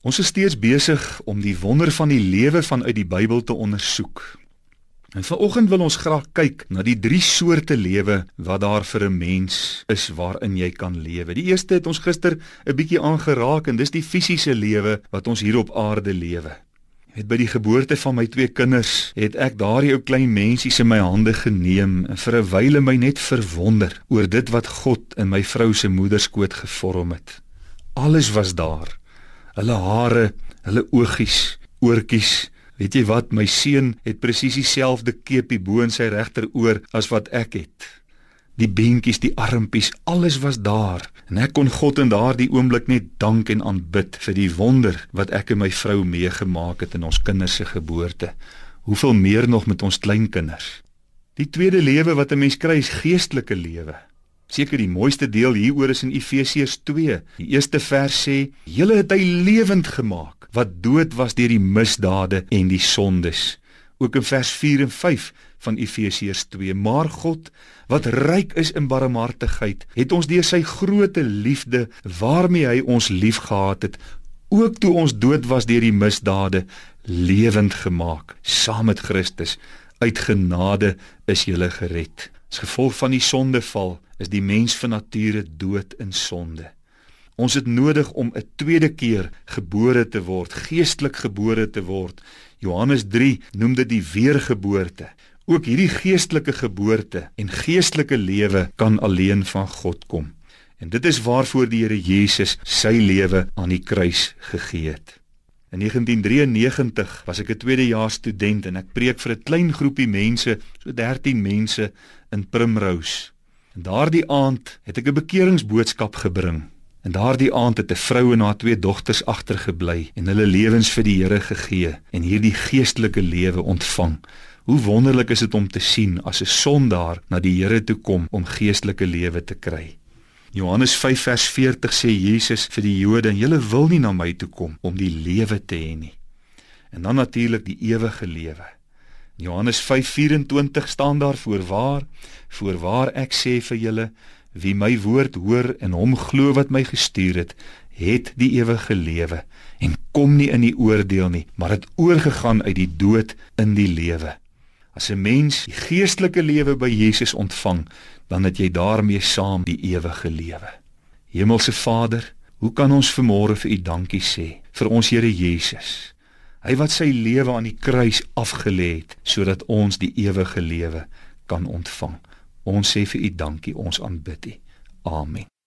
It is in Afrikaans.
Ons is steeds besig om die wonder van die lewe vanuit die Bybel te ondersoek. En vanoggend wil ons graag kyk na die drie soorte lewe wat daar vir 'n mens is waarin jy kan lewe. Die eerste het ons gister 'n bietjie aangeraak en dis die fisiese lewe wat ons hier op aarde lewe. Net by die geboorte van my twee kinders het ek daardie ou klein mensies in my hande geneem en vir 'n wyle my net verwonder oor dit wat God in my vrou se moederskoot gevorm het. Alles was daar hulle hare, hulle oogies, oortjies. Weet jy wat, my seun het presies dieselfde keepie bo in sy regteroor as wat ek het. Die beentjies, die armpies, alles was daar. En ek kon God in daardie oomblik net dank en aanbid vir die wonder wat ek en my vrou meegemaak het in ons kinders se geboorte. Hoeveel meer nog met ons kleinkinders. Die tweede lewe wat 'n mens kry is geestelike lewe. Seker die mooiste deel hieroor is in Efesiërs 2. Die eerste vers sê: "Julle het hy lewend gemaak wat dood was deur die misdade en die sondes." Ook in vers 4 en 5 van Efesiërs 2: "Maar God, wat ryk is in barmhartigheid, het ons deur sy groote liefde waarmee hy ons liefgehad het, ook toe ons dood was deur die misdade, lewend gemaak saam met Christus. Uit genade is jy gered." As gevolg van die sondeval is die mens van nature dood in sonde. Ons het nodig om 'n tweede keer gebore te word, geestelik gebore te word. Johannes 3 noem dit die weergeboorte. Ook hierdie geestelike geboorte en geestelike lewe kan alleen van God kom. En dit is waarvoor die Here Jesus sy lewe aan die kruis gegee het. In 1993 was ek 'n tweedejaars student en ek preek vir 'n klein groepie mense, so 13 mense in Primrose. En daardie aand het ek 'n bekeringsboodskap gebring. En daardie aand het 'n vrou en haar twee dogters agtergebly en hulle lewens vir die Here gegee en hierdie geestelike lewe ontvang. Hoe wonderlik is dit om te sien as 'n sondaar na die Here toe kom om geestelike lewe te kry. Johannes 5 vers 40 sê Jesus vir die Jode: "Julle wil nie na my toe kom om die lewe te hê nie." En dan natuurlik die ewige lewe. Johannes 5:24 staan daar voorwaar, voorwaar ek sê vir julle, wie my woord hoor en hom glo wat my gestuur het, het die ewige lewe en kom nie in die oordeel nie, maar het oorgegaan uit die dood in die lewe. As 'n mens die geestelike lewe by Jesus ontvang, dan het jy daarmee saam die ewige lewe. Hemelse Vader, hoe kan ons vanmôre vir U dankie sê vir ons Here Jesus? Hy wat sy lewe aan die kruis afgelê het sodat ons die ewige lewe kan ontvang. Ons sê vir U dankie, ons aanbid U. Amen.